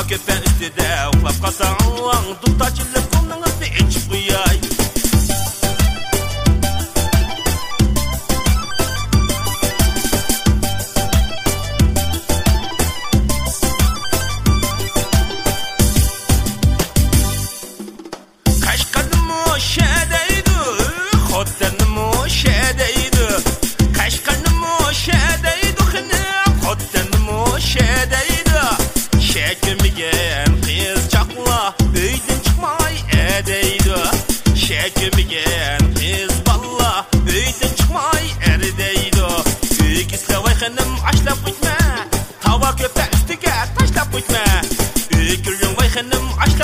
Ake perde del Klap katan wang Duta chile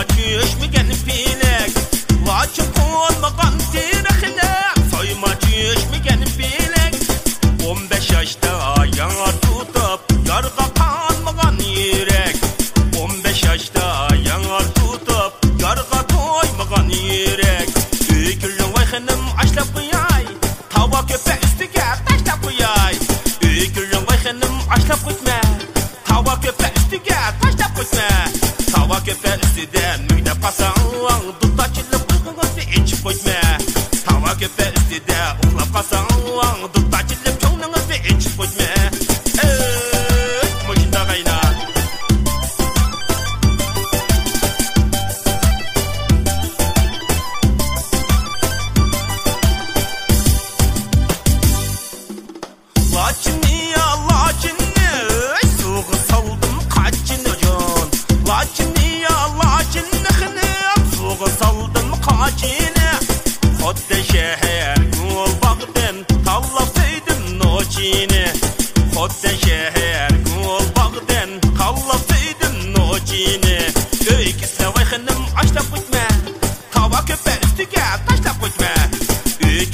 Soymaçı işmigen pilek? Vaçı kon maqam tire xilek Soymaçı işmigen pilek? 15 yaşta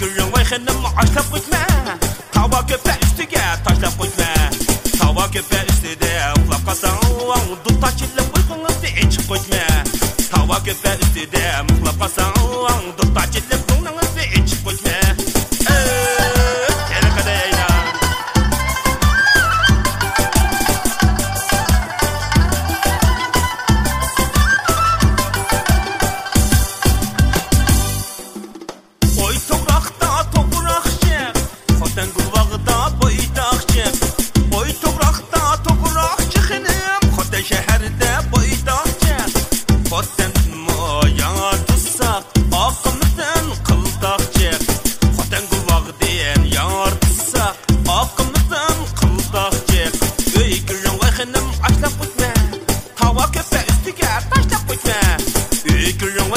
Götürün vayhenim açlap gitme Tava köpe üstüge taşlap gitme Tava köpe üstüde uklap kasan Dut taşille vayhenim içip gitme Tava köpe üstüde muklap kasan Dut taşille vayhenim içip gitme 一个人。